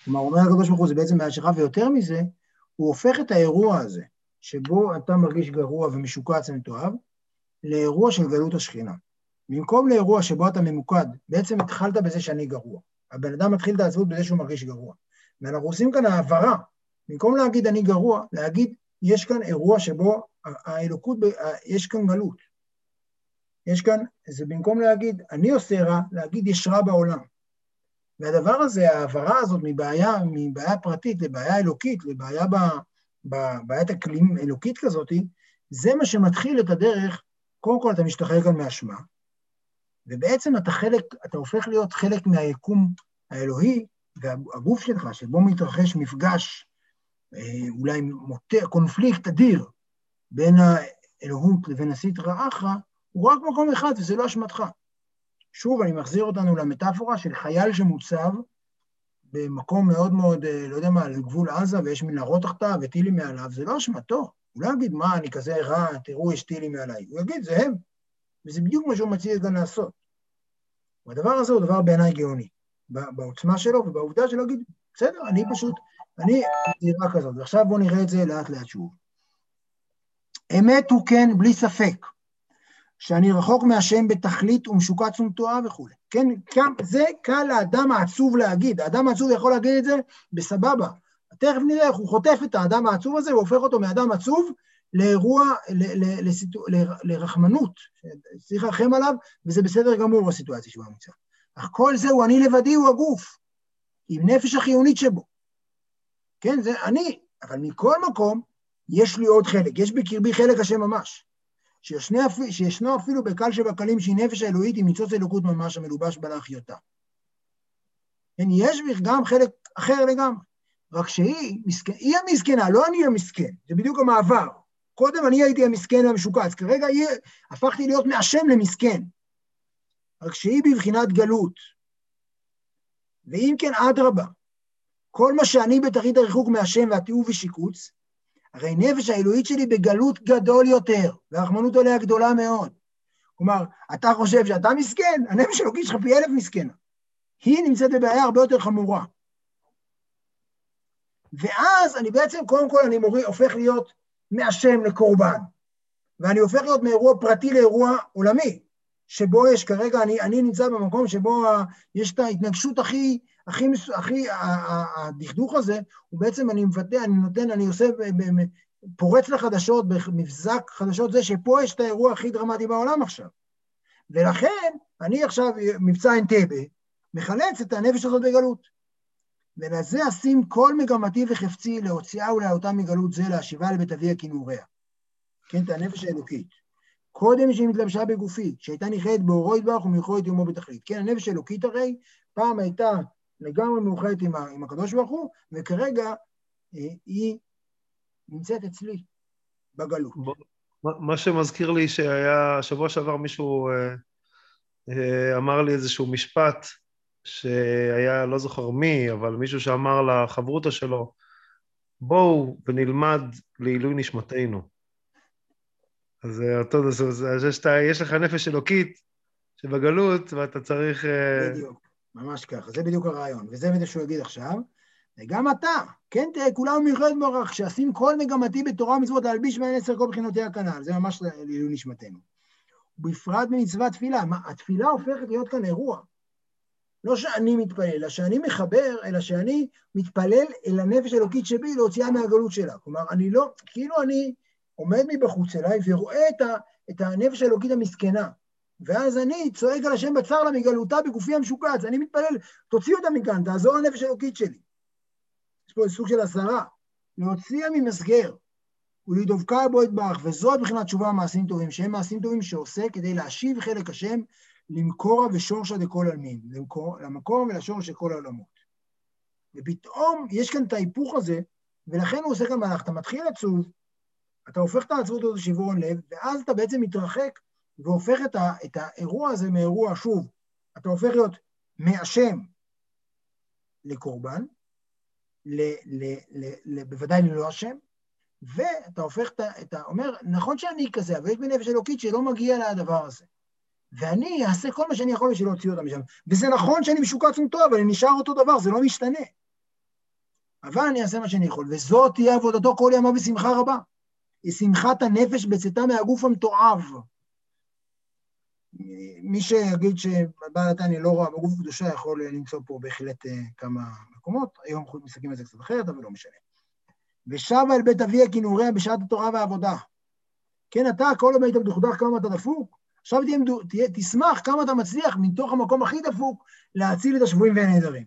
כלומר, אומר הקדוש ברוך הוא, זה בעצם שלך, ויותר מזה, הוא הופך את האירוע הזה, שבו אתה מרגיש גרוע ומשוקץ ומתועב, לאירוע של גלות השכינה. במקום לאירוע שבו אתה ממוקד, בעצם התחלת בזה שאני גרוע. הבן אדם מתחיל את העצבות בזה שהוא מרגיש גרוע. ואנחנו עושים כאן העברה. במקום להגיד אני גרוע, להגיד יש כאן אירוע שבו האלוקות, יש כאן גלות. יש כאן, זה במקום להגיד אני עושה רע, להגיד יש רע בעולם. והדבר הזה, ההעברה הזאת מבעיה, מבעיה פרטית לבעיה אלוקית, לבעיה בבעיית אקלים אלוקית כזאת, זה מה שמתחיל את הדרך, קודם כל אתה משתחרר כאן מאשמה, ובעצם אתה חלק, אתה הופך להיות חלק מהיקום האלוהי, והגוף שלך, שבו מתרחש מפגש אה, אולי מוטה, קונפליקט אדיר בין האלוהות לבין הסטרא אחרא, הוא רק מקום אחד וזה לא אשמתך. שוב, אני מחזיר אותנו למטאפורה של חייל שמוצב במקום מאוד מאוד, אה, לא יודע מה, לגבול עזה, ויש מנהרות תחתיו וטילים מעליו, זה לא אשמתו. הוא לא יגיד, מה, אני כזה רע, תראו, יש טילים מעליי. הוא יגיד, זה הם. וזה בדיוק מה שהוא מציע גם לעשות. והדבר הזה הוא דבר בעיניי גאוני, בעוצמה שלו ובעובדה שלו, להגיד, בסדר, אני פשוט, אני זירה כזאת. ועכשיו בואו נראה את זה לאט לאט שוב. אמת הוא כן, בלי ספק, שאני רחוק מהשם בתכלית ומשוקץ ומתועה וכולי. כן, זה קל לאדם העצוב להגיד. האדם העצוב יכול להגיד את זה בסבבה. תכף נראה איך הוא חוטף את האדם העצוב הזה והופך אותו מאדם עצוב לאירוע, לרחמנות, צריך לרחם עליו, וזה בסדר גמור בסיטואציה שהוא נמצא. אך כל זה הוא אני לבדי, הוא הגוף, עם נפש החיונית שבו. כן, זה אני, אבל מכל מקום, יש לי עוד חלק, יש בקרבי חלק השם ממש. שישנו, אפילו בקל שבקלים שהיא נפש האלוהית עם ניצוץ אלוקות ממש המלובש בה להחיותה. כן, יש גם חלק אחר לגמרי, רק שהיא מסכן, היא המסכנה, לא אני המסכן, זה בדיוק המעבר. קודם אני הייתי המסכן והמשוקץ, כרגע היא, הפכתי להיות מאשם למסכן. רק שהיא בבחינת גלות. ואם כן, אדרבה, כל מה שאני בתחית הריחוק מהשם והתיעוב ושיקוץ, הרי נפש האלוהית שלי בגלות גדול יותר, והרחמנות עליה גדולה מאוד. כלומר, אתה חושב שאתה מסכן, הנפש האלוקית שלך פי אלף מסכנה. היא נמצאת בבעיה הרבה יותר חמורה. ואז אני בעצם, קודם כל, אני מוריד, הופך להיות מהשם לקורבן. ואני הופך להיות מאירוע פרטי לאירוע עולמי, שבו יש כרגע, אני, אני נמצא במקום שבו יש את ההתנגשות הכי, הכי, הכי, הדכדוך הזה, הוא בעצם, אני מבטא, אני נותן, אני עושה, פורץ לחדשות, במבזק חדשות זה, שפה יש את האירוע הכי דרמטי בעולם עכשיו. ולכן, אני עכשיו, מבצע אנטבה, מחלץ את הנפש הזאת בגלות. ולזה אשים כל מגמתי וחפצי להוציאה ולהעותה מגלות זה, להשיבה לבית אביה כנעוריה. כן, את הנפש האלוקית. קודם שהיא מתלבשה בגופי, שהייתה נכלאת באורו ידבח ומלכו יומו בתכלית. כן, הנפש האלוקית הרי, פעם הייתה לגמרי מאוחדת עם, עם הקדוש ברוך הוא, וכרגע אה, היא נמצאת אצלי, בגלות. מה שמזכיר לי שהיה, שבוע שעבר מישהו אה, אה, אמר לי איזשהו משפט, שהיה, לא זוכר מי, אבל מישהו שאמר לחברותא שלו, בואו ונלמד לעילוי נשמתנו. אז אותו, זה שאתה, יש לך נפש אלוקית שבגלות, ואתה צריך... בדיוק, ממש ככה, זה בדיוק הרעיון, וזה מה שהוא יגיד עכשיו. וגם אתה, כן תראה, כולם מיוחד מורך, שאשים כל מגמתי בתורה ומצוות להלביש מהן עשר כל בחינותיה כנ"ל, זה ממש לעילוי נשמתנו. ובפרט במצוות תפילה, מה, התפילה הופכת להיות כאן אירוע. לא שאני מתפלל, אלא שאני מחבר, אלא שאני מתפלל אל הנפש האלוקית שבי להוציאה מהגלות שלה. כלומר, אני לא, כאילו אני עומד מבחוץ אליי ורואה את, ה, את הנפש האלוקית המסכנה. ואז אני צועק על השם בצר לה מגלותה בגופי המשוקץ, אני מתפלל, תוציא אותה מכאן, תעזור לנפש האלוקית שלי. יש פה סוג של עשרה. להוציאה ממסגר ולדבקה בו יתברך, וזאת מבחינת תשובה מעשים טובים, שהם מעשים טובים שעושה כדי להשיב חלק השם למקורה ושורשה דכל עלמין, למקום ולשורש של כל העולמות. ופתאום יש כאן את ההיפוך הזה, ולכן הוא עושה כאן מהלך. אתה מתחיל עצוב, אתה הופך את העצבות הזאת לשברון לב, ואז אתה בעצם מתרחק והופך את, ה, את האירוע הזה מאירוע, שוב, אתה הופך להיות מאשם לקורבן, ל, ל, ל, ל, בוודאי ללא אשם, ואתה הופך את ה... אומר, נכון שאני כזה, אבל יש בי נפש אלוקית שלא מגיע לדבר הזה. ואני אעשה כל מה שאני יכול בשביל להוציא אותם משם. וזה נכון שאני משוקץ וטוב, אבל אני נשאר אותו דבר, זה לא משתנה. אבל אני אעשה מה שאני יכול, וזאת תהיה עבודתו כל ימיו בשמחה רבה. היא שמחת הנפש בצאתה מהגוף המתועב. מי שיגיד שבעל התניא לא רואה בגוף קדושה יכול למצוא פה בהחלט אה, כמה מקומות, היום מסתכלים על זה קצת אחרת, אבל לא משנה. ושבה אל בית אביה כנעוריה בשעת התורה והעבודה. כן, אתה, כל עוד היית מדוכדך כמה אתה דפוק, עכשיו תהיה, תהיה, תשמח כמה אתה מצליח מתוך המקום הכי דפוק להציל את השבויים והנעדרים.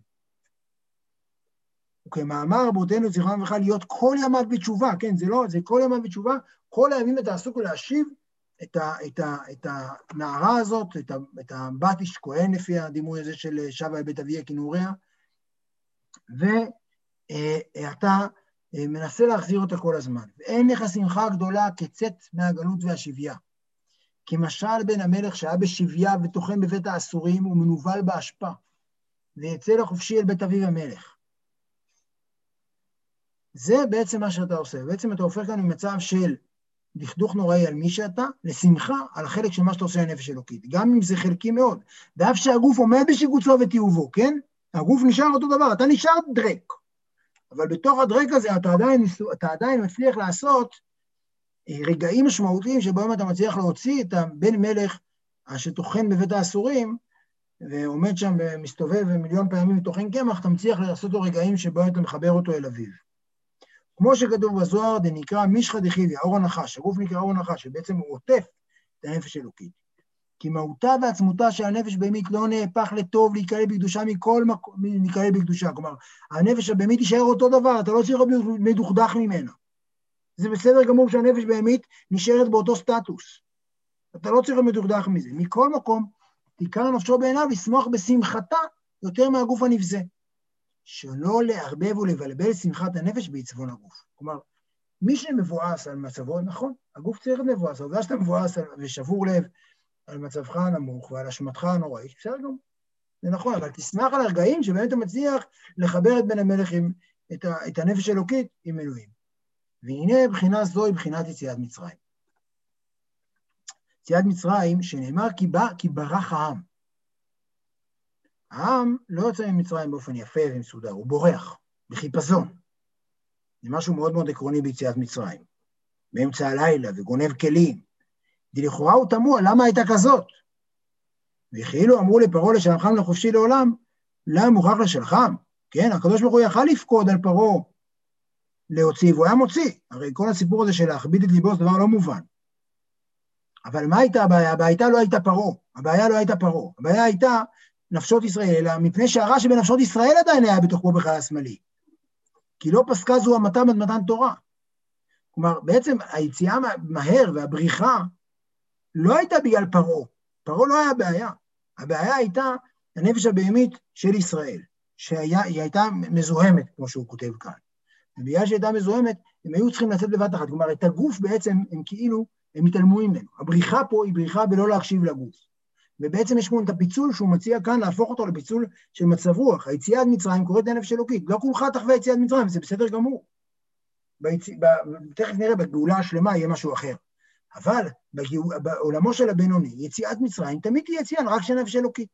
וכמאמר רבותינו זכרם לברכה להיות כל ימיו בתשובה, כן, זה לא, זה כל ימיו בתשובה, כל הימים אתה עסוק להשיב את, ה, את, ה, את הנערה הזאת, את, ה, את הבת איש כהן לפי הדימוי הזה של שבה אל בית אביה כנעוריה, ואתה אה, מנסה להחזיר אותה כל הזמן. ואין לך שמחה גדולה כצאת מהגלות והשביה. כמשל בן המלך שהיה בשביה וטוחן בבית האסורים ומנוול באשפה, ויצא לחופשי אל בית אביו המלך. זה בעצם מה שאתה עושה. בעצם אתה הופך כאן ממצב של דכדוך נוראי על מי שאתה, לשמחה על החלק של מה שאתה עושה לנפש אלוקית, גם אם זה חלקי מאוד. ואף שהגוף עומד בשיבוצו וטיובו, כן? הגוף נשאר אותו דבר, אתה נשאר דרק. אבל בתוך הדרק הזה אתה עדיין, אתה עדיין מצליח לעשות אה, רגעים משמעותיים שבהם אתה מצליח להוציא את הבן מלך שטוחן בבית האסורים, ועומד שם ומסתובב ומיליון פעמים טוחן קמח, אתה מצליח לעשות לו רגעים שבהם אתה מחבר אותו אל אביו. כמו שכתוב בזוהר, נקרא מישחא דחיביא, אור הנחש, הגוף נקרא אור הנחש, שבעצם הוא עוטף את הנפש האלוקית. כי מהותה ועצמותה של הנפש בהמית לא נהפך לטוב להיקרא בקדושה מכל מקום, להיקרא בקדושה. כלומר, הנפש הבהמית תישאר אותו דבר, אתה לא צריך להיות מדוכדך ממנה. זה בסדר גמור שהנפש בהמית נשארת באותו סטטוס. אתה לא צריך להיות מדוכדך מזה. מכל מקום, עיקר נפשו בעיניו לשמוח בשמחתה יותר מהגוף הנבזה. שלא לערבב ולבלבל שמחת הנפש בעצבון הגוף. כלומר, מי שמבואס על מצבו, נכון, הגוף צריך להיות מבואס, העובדה שאתה מבואס ושבור לב על מצבך הנמוך ועל אשמתך הנוראית, בסדר גמור. זה נכון, אבל תשמח על הרגעים שבהם אתה מצליח לחבר את בן המלך עם, את, ה, את הנפש האלוקית עם אלוהים. והנה בחינה זו היא בחינת יציאת מצרים. יציאת מצרים, שנאמר כי, בא, כי ברח העם. העם לא יוצא ממצרים באופן יפה ומסודר, הוא בורח, בחיפזון. זה משהו מאוד מאוד עקרוני ביציאת מצרים. באמצע הלילה וגונב כלים. לכאורה הוא תמוה, למה הייתה כזאת? וכאילו אמרו לפרעה לשלחם לחופשי לעולם, למה מוכרח לשלחם? כן, הקדוש ברוך הוא יכל לפקוד על פרעה להוציא, והוא היה מוציא. הרי כל הסיפור הזה של להכביד את ליבו זה דבר לא מובן. אבל מה הייתה הבעיה? הבעיה לא הייתה פרעה, הבעיה לא הייתה פרעה, הבעיה הייתה נפשות ישראל, אלא מפני שהרע שבנפשות ישראל עדיין היה בתוכו בחלל השמאלי. כי לא פסקה זו המתה עד מתן תורה. כלומר, בעצם היציאה מהר והבריחה לא הייתה בגלל פרעה. פרעה לא היה הבעיה. הבעיה הייתה הנפש הבהמית של ישראל, שהיא הייתה מזוהמת, כמו שהוא כותב כאן. ובגלל שהיא הייתה מזוהמת, הם היו צריכים לצאת בבת אחת. כלומר, את הגוף בעצם, הם כאילו, הם התעלמו ממנו. הבריחה פה היא בריחה בלא להקשיב לגוף. ובעצם יש פה את הפיצול שהוא מציע כאן להפוך אותו לפיצול של מצב רוח. היציאת מצרים קוראת לנפש אלוקית. לא כולך תחווה יציאת מצרים, זה בסדר גמור. ביצ... ב... תכף נראה, בגאולה השלמה יהיה משהו אחר. אבל בגאול... בעולמו של הבינוני, יציאת מצרים תמיד תהיה יציאה רק של נפש אלוקית.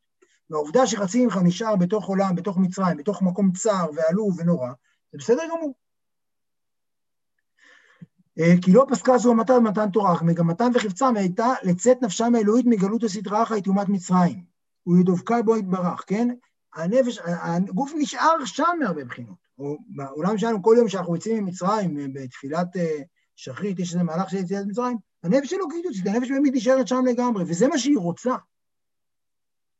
והעובדה שחצי ממך נשאר בתוך עולם, בתוך מצרים, בתוך מקום צר ועלוב ונורא, זה בסדר גמור. אה, כי לא פסקה זו המתה במתן תורה, אך מגמתם וחפצם הייתה לצאת נפשם האלוהית מגלות הסדרה אחת תאומת מצרים. ולדבקה בו יתברך, כן? הנפש, הגוף נשאר שם מהרבה בחינות. בעולם שלנו, כל יום שאנחנו יוצאים ממצרים, אה, בתפילת אה, שחרית, יש איזה מהלך של יציאת מצרים, הנפש שלו כאילו, הנפש באמת נשארת שם לגמרי, וזה מה שהיא רוצה.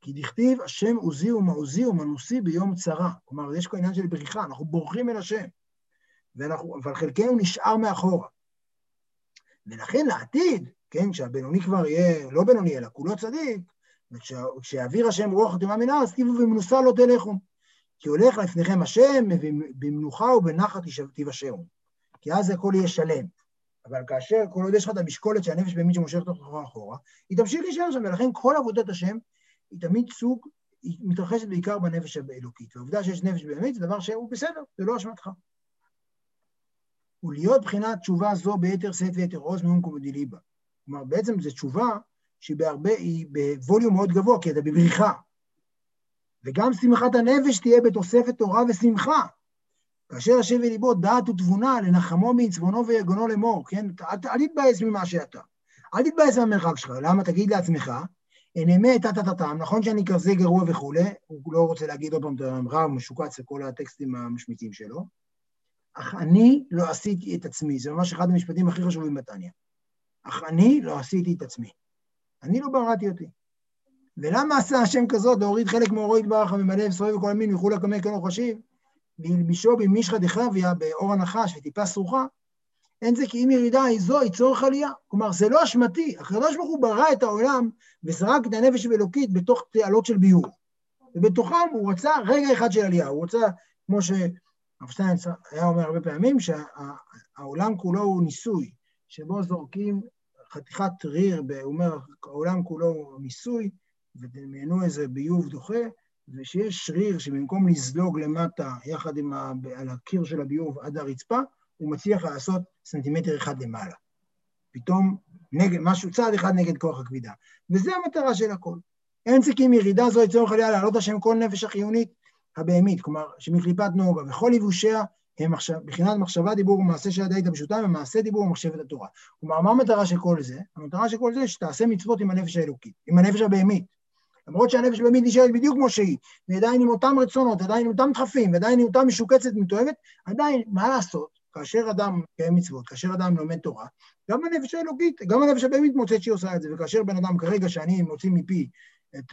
כי דכתיב, השם עוזי ומעוזי ומנוסי ביום צרה. כלומר, יש פה עניין של בריחה, אנחנו בורחים אל השם. ואנחנו, אבל חלקנו נשאר מאחורה. ולכן לעתיד, כן, כשהבינוני כבר יהיה לא בינוני, אלא כולו צדיק, וכשיעביר השם רוח חתימה מן הארץ, תיבו במנוסה לא תלכו. כי הולך לפניכם השם, במנוחה ובנחת תיוושעו. כי אז הכל יהיה שלם. אבל כאשר כל עוד יש לך את המשקולת של הנפש באמת שמושכת אותך אחורה, היא תמשיך להישאר שם, ולכן כל עבודת השם היא תמיד סוג, היא מתרחשת בעיקר בנפש האלוקית. והעובדה שיש נפש באמת זה דבר שהוא בסדר, זה לא אשמתך. ולהיות בחינת תשובה זו ביתר שאת ויתר עוז מעומקו דליבה. כלומר, בעצם זו תשובה שהיא בהרבה, היא בווליום מאוד גבוה, כי אתה בבריחה. וגם שמחת הנפש תהיה בתוספת תורה ושמחה. כאשר יושב בליבו דעת ותבונה לנחמו מעצבונו ויגונו לאמור, כן? אל, אל תתבאס ממה שאתה. אל תתבאס מהמרחק שלך. למה? תגיד לעצמך, אין אמת, טה-טה-טה-טם, נכון שאני כזה גרוע וכולי, הוא לא רוצה להגיד עוד פעם את הוא משוקץ לכל הטקסטים המשמיצים שלו, אך אני לא עשיתי את עצמי. זה ממש אחד המשפטים הכי חשובים בתניא. אך אני לא עשיתי את עצמי. אני לא בראתי אותי. ולמה עשה השם כזאת להוריד חלק מאורו יתברך הממלא וסובב וכל המין ויכול לקמא כנו חשיב, וילבישו במישחא דחביה באור הנחש וטיפה סרוחה, אין זה כי אם ירידה היא זו, היא צורך עלייה. כלומר, זה לא אשמתי. הקדוש ברוך הוא ברא את העולם וזרק את הנפש האלוקית בתוך תעלות של ביור. ובתוכם הוא רצה רגע אחד של עלייה. הוא רצה, כמו ש... הרב שטיינץ היה אומר הרבה פעמים שהעולם כולו הוא ניסוי, שבו זורקים חתיכת ריר, הוא אומר, העולם כולו הוא ניסוי, ודמיינו איזה ביוב דוחה, ושיש שריר שבמקום לזלוג למטה יחד עם ה... על הקיר של הביוב עד הרצפה, הוא מצליח לעשות סנטימטר אחד למעלה. פתאום נגד, משהו, צעד אחד נגד כוח הכבידה. וזו המטרה של הכל. אין צריכים ירידה זו לצורך עליה להעלות השם כל נפש החיונית הבהמית, כלומר, שמקליפת נוגה וכל יבושיה הם עכשיו, מבחינת מחשבה, דיבור ומעשה של הדאית הפשוטה, ומעשה דיבור ומחשבת התורה. כלומר, מה המטרה של כל זה? המטרה של כל זה שתעשה מצוות עם הנפש האלוקית, עם הנפש הבהמית. למרות שהנפש הבהמית נשארת בדיוק כמו שהיא, ועדיין עם אותם רצונות, עדיין עם אותם דחפים, ועדיין עם אותה משוקצת מתועבת, עדיין, מה לעשות? כאשר אדם מקיים מצוות, כאשר אדם לומד תורה, גם הנפש האלוקית, גם הנפש הבהמית מוצאת שהיא עושה את זה, וכאשר בן אדם כרגע שאני מוציא מפי את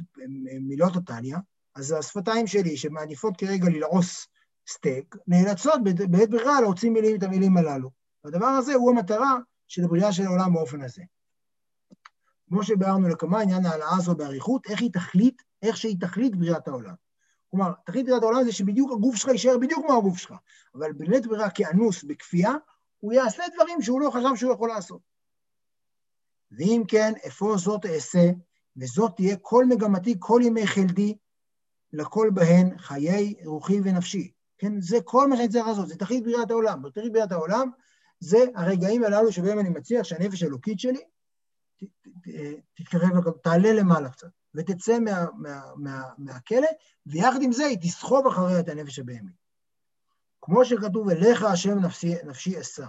מילות הטניה, אז השפתיים שלי, שמעדיפות כרגע ללעוס סטייק, נאלצות בעת ברירה להוציא מילים את המילים הללו. והדבר הזה הוא המטרה של הבריאה של העולם באופן הזה. כמו שביארנו לכמה, עניין ההעלאה הזו באריכות, איך היא תחליט, איך שהיא תחליט בריאת העולם. כלומר, תכלית בריאת העולם זה שבדיוק הגוף שלך יישאר בדיוק כמו הגוף שלך, אבל בלית ברירה כאנוס, בכפייה, הוא יעשה דברים שהוא לא חשב שהוא יכול לעשות. ואם כן, אפוא זאת אעשה, וזאת תהיה כל מגמתי, כל ימי חלדי, לכל בהן חיי רוחי ונפשי. כן, זה כל מה שאני צריך לעשות, זה תכלית בריאת העולם. תכלית בריאת העולם זה הרגעים הללו שבהם אני מצליח שהנפש האלוקית שלי תתקרב, תעלה למעלה קצת, ותצא מה, מה, מה, מהכלא, ויחד עם זה היא תסחוב אחריה את הנפש הבהמית. כמו שכתוב, אליך השם נפשי, נפשי אשא.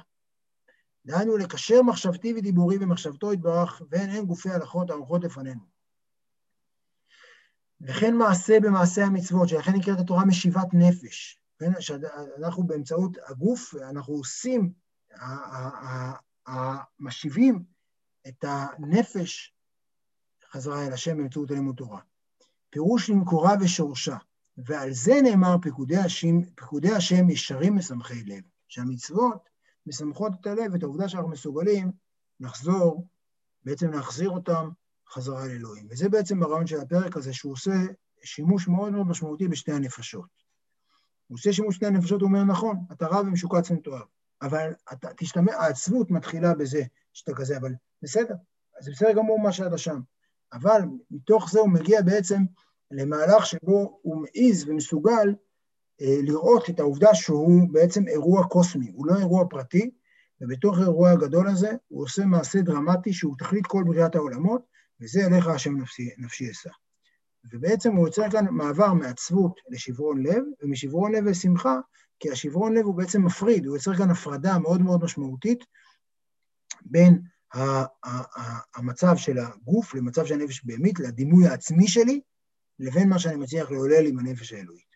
דהיינו לקשר מחשבתי ודיבורי במחשבתו יתברך, ואין אין גופי הלכות ערוכות לפנינו. וכן מעשה במעשה המצוות, שלכן נקראת התורה משיבת נפש. כן, שאנחנו באמצעות הגוף, אנחנו עושים, משיבים את הנפש חזרה אל השם באמצעות הלימוד תורה. פירוש למקורה ושורשה, ועל זה נאמר פקודי השם, פקודי השם ישרים משמחי לב, שהמצוות משמחות את הלב, את העובדה שאנחנו מסוגלים לחזור, בעצם להחזיר אותם חזרה לאלוהים. וזה בעצם הרעיון של הפרק הזה, שהוא עושה שימוש מאוד מאוד משמעותי בשתי הנפשות. הוא עושה שימוש בשתי הנפשות, הוא אומר, נכון, אתה רב ומשוקץ ומתואר, אבל אתה תשתמע, העצבות מתחילה בזה שאתה כזה, אבל בסדר, זה בסדר גמור מה שאתה שם. אבל מתוך זה הוא מגיע בעצם למהלך שבו הוא מעז ומסוגל אה, לראות את העובדה שהוא בעצם אירוע קוסמי, הוא לא אירוע פרטי, ובתוך האירוע הגדול הזה הוא עושה מעשה דרמטי שהוא תכלית כל בריאת העולמות, וזה אליך השם נפשי, נפשי אשא. ובעצם הוא יוצר כאן מעבר מעצבות לשברון לב, ומשברון לב לשמחה, כי השברון לב הוא בעצם מפריד, הוא יוצר כאן הפרדה מאוד מאוד משמעותית בין המצב של הגוף למצב של הנפש בהמית, לדימוי העצמי שלי, לבין מה שאני מצליח לעולל עם הנפש האלוהית.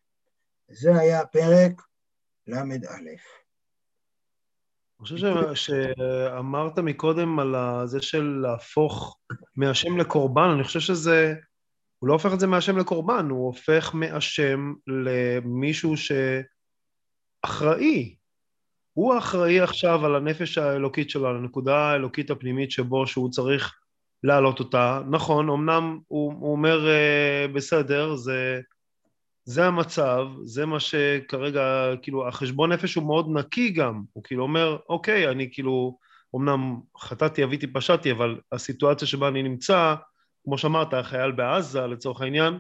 זה היה פרק ל"א. אני חושב שאמרת מקודם על זה של להפוך מהשם לקורבן, אני חושב שזה, הוא לא הופך את זה מהשם לקורבן, הוא הופך מהשם למישהו שאחראי. הוא אחראי עכשיו על הנפש האלוקית שלו, על הנקודה האלוקית הפנימית שבו שהוא צריך להעלות אותה. נכון, אמנם הוא, הוא אומר, אה, בסדר, זה... זה המצב, זה מה שכרגע, כאילו, החשבון נפש הוא מאוד נקי גם, הוא כאילו אומר, אוקיי, אני כאילו, אמנם חטאתי, אביתי, פשעתי, אבל הסיטואציה שבה אני נמצא, כמו שאמרת, החייל בעזה לצורך העניין,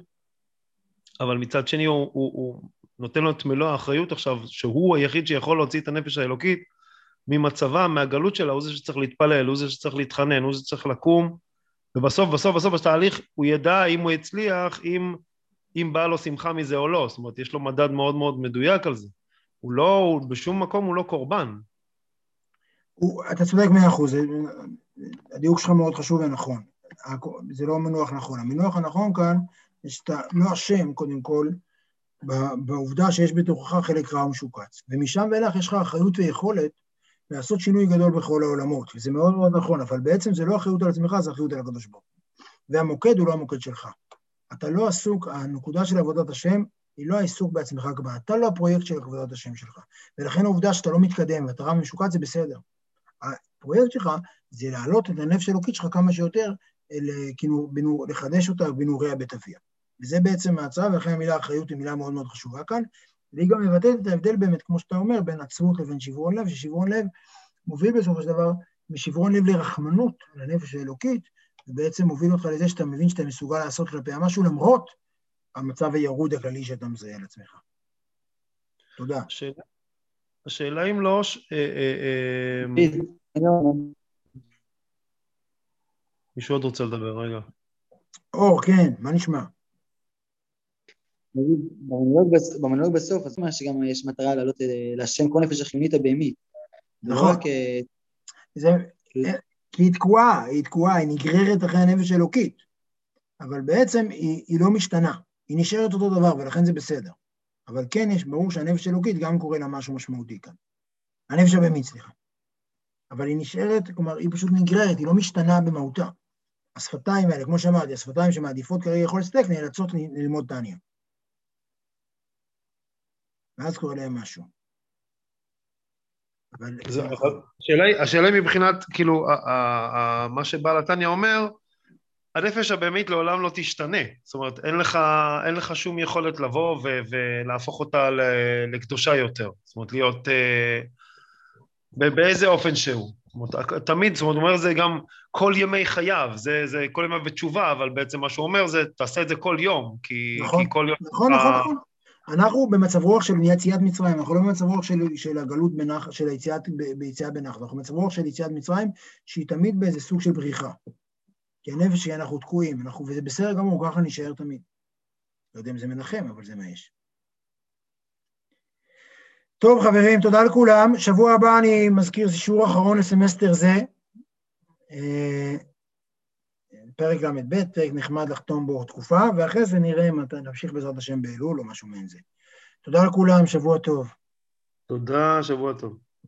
אבל מצד שני הוא, הוא, הוא נותן לו את מלוא האחריות עכשיו, שהוא היחיד שיכול להוציא את הנפש האלוקית ממצבה, מהגלות שלה, הוא זה שצריך להתפלל, הוא זה שצריך להתחנן, הוא זה שצריך לקום, ובסוף, בסוף, בסוף, בתהליך, הוא ידע אם הוא יצליח, אם... אם באה לו שמחה מזה או לא, זאת אומרת, יש לו מדד מאוד מאוד מדויק על זה. הוא לא, הוא, בשום מקום הוא לא קורבן. הוא, אתה צודק מאה אחוז, הדיוק שלך מאוד חשוב ונכון. זה לא מינוח נכון. המינוח הנכון כאן, שאתה לא אשם, קודם כל, בעובדה שיש בתוכך חלק רע ומשוקץ. ומשם ואילך יש לך אחריות ויכולת לעשות שינוי גדול בכל העולמות, וזה מאוד מאוד נכון, אבל בעצם זה לא אחריות על עצמך, זה אחריות על הקדוש ברוך הוא. והמוקד הוא לא המוקד שלך. אתה לא עסוק, הנקודה של עבודת השם היא לא העיסוק בעצמך כבר, אתה לא הפרויקט של עבודת השם שלך. ולכן העובדה שאתה לא מתקדם ואתה רע משוקץ זה בסדר. הפרויקט שלך זה להעלות את הנפש האלוקית שלך כמה שיותר, כאילו, בינו, לחדש אותה בנעורי הבית אביה. וזה בעצם ההצעה, ולכן המילה אחריות היא מילה מאוד מאוד חשובה כאן, והיא גם מבטאת את ההבדל באמת, כמו שאתה אומר, בין עצבות לבין שברון לב, ששברון לב מוביל בסופו של דבר משברון לב לרחמנות, לנפש האלוקית, ובעצם מוביל אותך לזה שאתה מבין שאתה מסוגל לעשות כלפיה משהו למרות המצב הירוד הכללי שאתה מזהה על עצמך. תודה. השאלה, השאלה אם לא... אה, אה, אה, מישהו עוד רוצה לדבר, רגע. אור, כן, מה נשמע? במונולוג בס- במונולוג בסוף, אז מה שגם יש מטרה להעלות אה, להשם כל נפש החיונית הבהמית. לא נכון. זה, כי היא תקועה, היא תקועה, היא נגררת אחרי הנפש האלוקית, אבל בעצם היא, היא לא משתנה, היא נשארת אותו דבר, ולכן זה בסדר. אבל כן, יש, ברור שהנפש האלוקית גם קורה לה משהו משמעותי כאן. הנפש הבהמית, סליחה. אבל היא נשארת, כלומר, היא פשוט נגררת, היא לא משתנה במהותה. השפתיים האלה, כמו שאמרתי, השפתיים שמעדיפות כרגע לאכול סטייק, נאלצות ללמוד טניה. ואז קורה להם משהו. אבל... אבל השאלה היא- מבחינת, כאילו, מה שבעל התניא אומר, הנפש הבהמית לעולם לא תשתנה. זאת אומרת, אין לך, אין לך שום יכולת לבוא ו- ולהפוך אותה ל- לקדושה יותר. זאת אומרת, להיות... אה, באיזה אופן שהוא. זאת אומרת, תמיד, זאת אומרת, הוא אומר זה גם כל ימי חייו, זה, זה כל ימי בתשובה, אבל בעצם מה שהוא אומר זה, תעשה את זה כל יום, כי, נכון, כי כל יום... נכון, נכון, אה, נכון. אנחנו במצב רוח של יציאת מצרים, אנחנו לא במצב רוח של, של הגלות בנחת, של היציאת, ביציאה בנחת, אנחנו במצב רוח של יציאת מצרים, שהיא תמיד באיזה סוג של בריחה. כי הנפש היא אנחנו תקועים, אנחנו, וזה בסדר גמור, ככה נשאר תמיד. לא יודע אם זה מנחם, אבל זה מה יש. טוב, חברים, תודה לכולם. שבוע הבא אני מזכיר, זה שיעור אחרון לסמסטר זה. פרק ל"ב, פרק נחמד לחתום בו תקופה, ואחרי זה נראה מתי נמשיך בעזרת השם באלול או משהו מעין זה. תודה לכולם, שבוע טוב. תודה, שבוע טוב.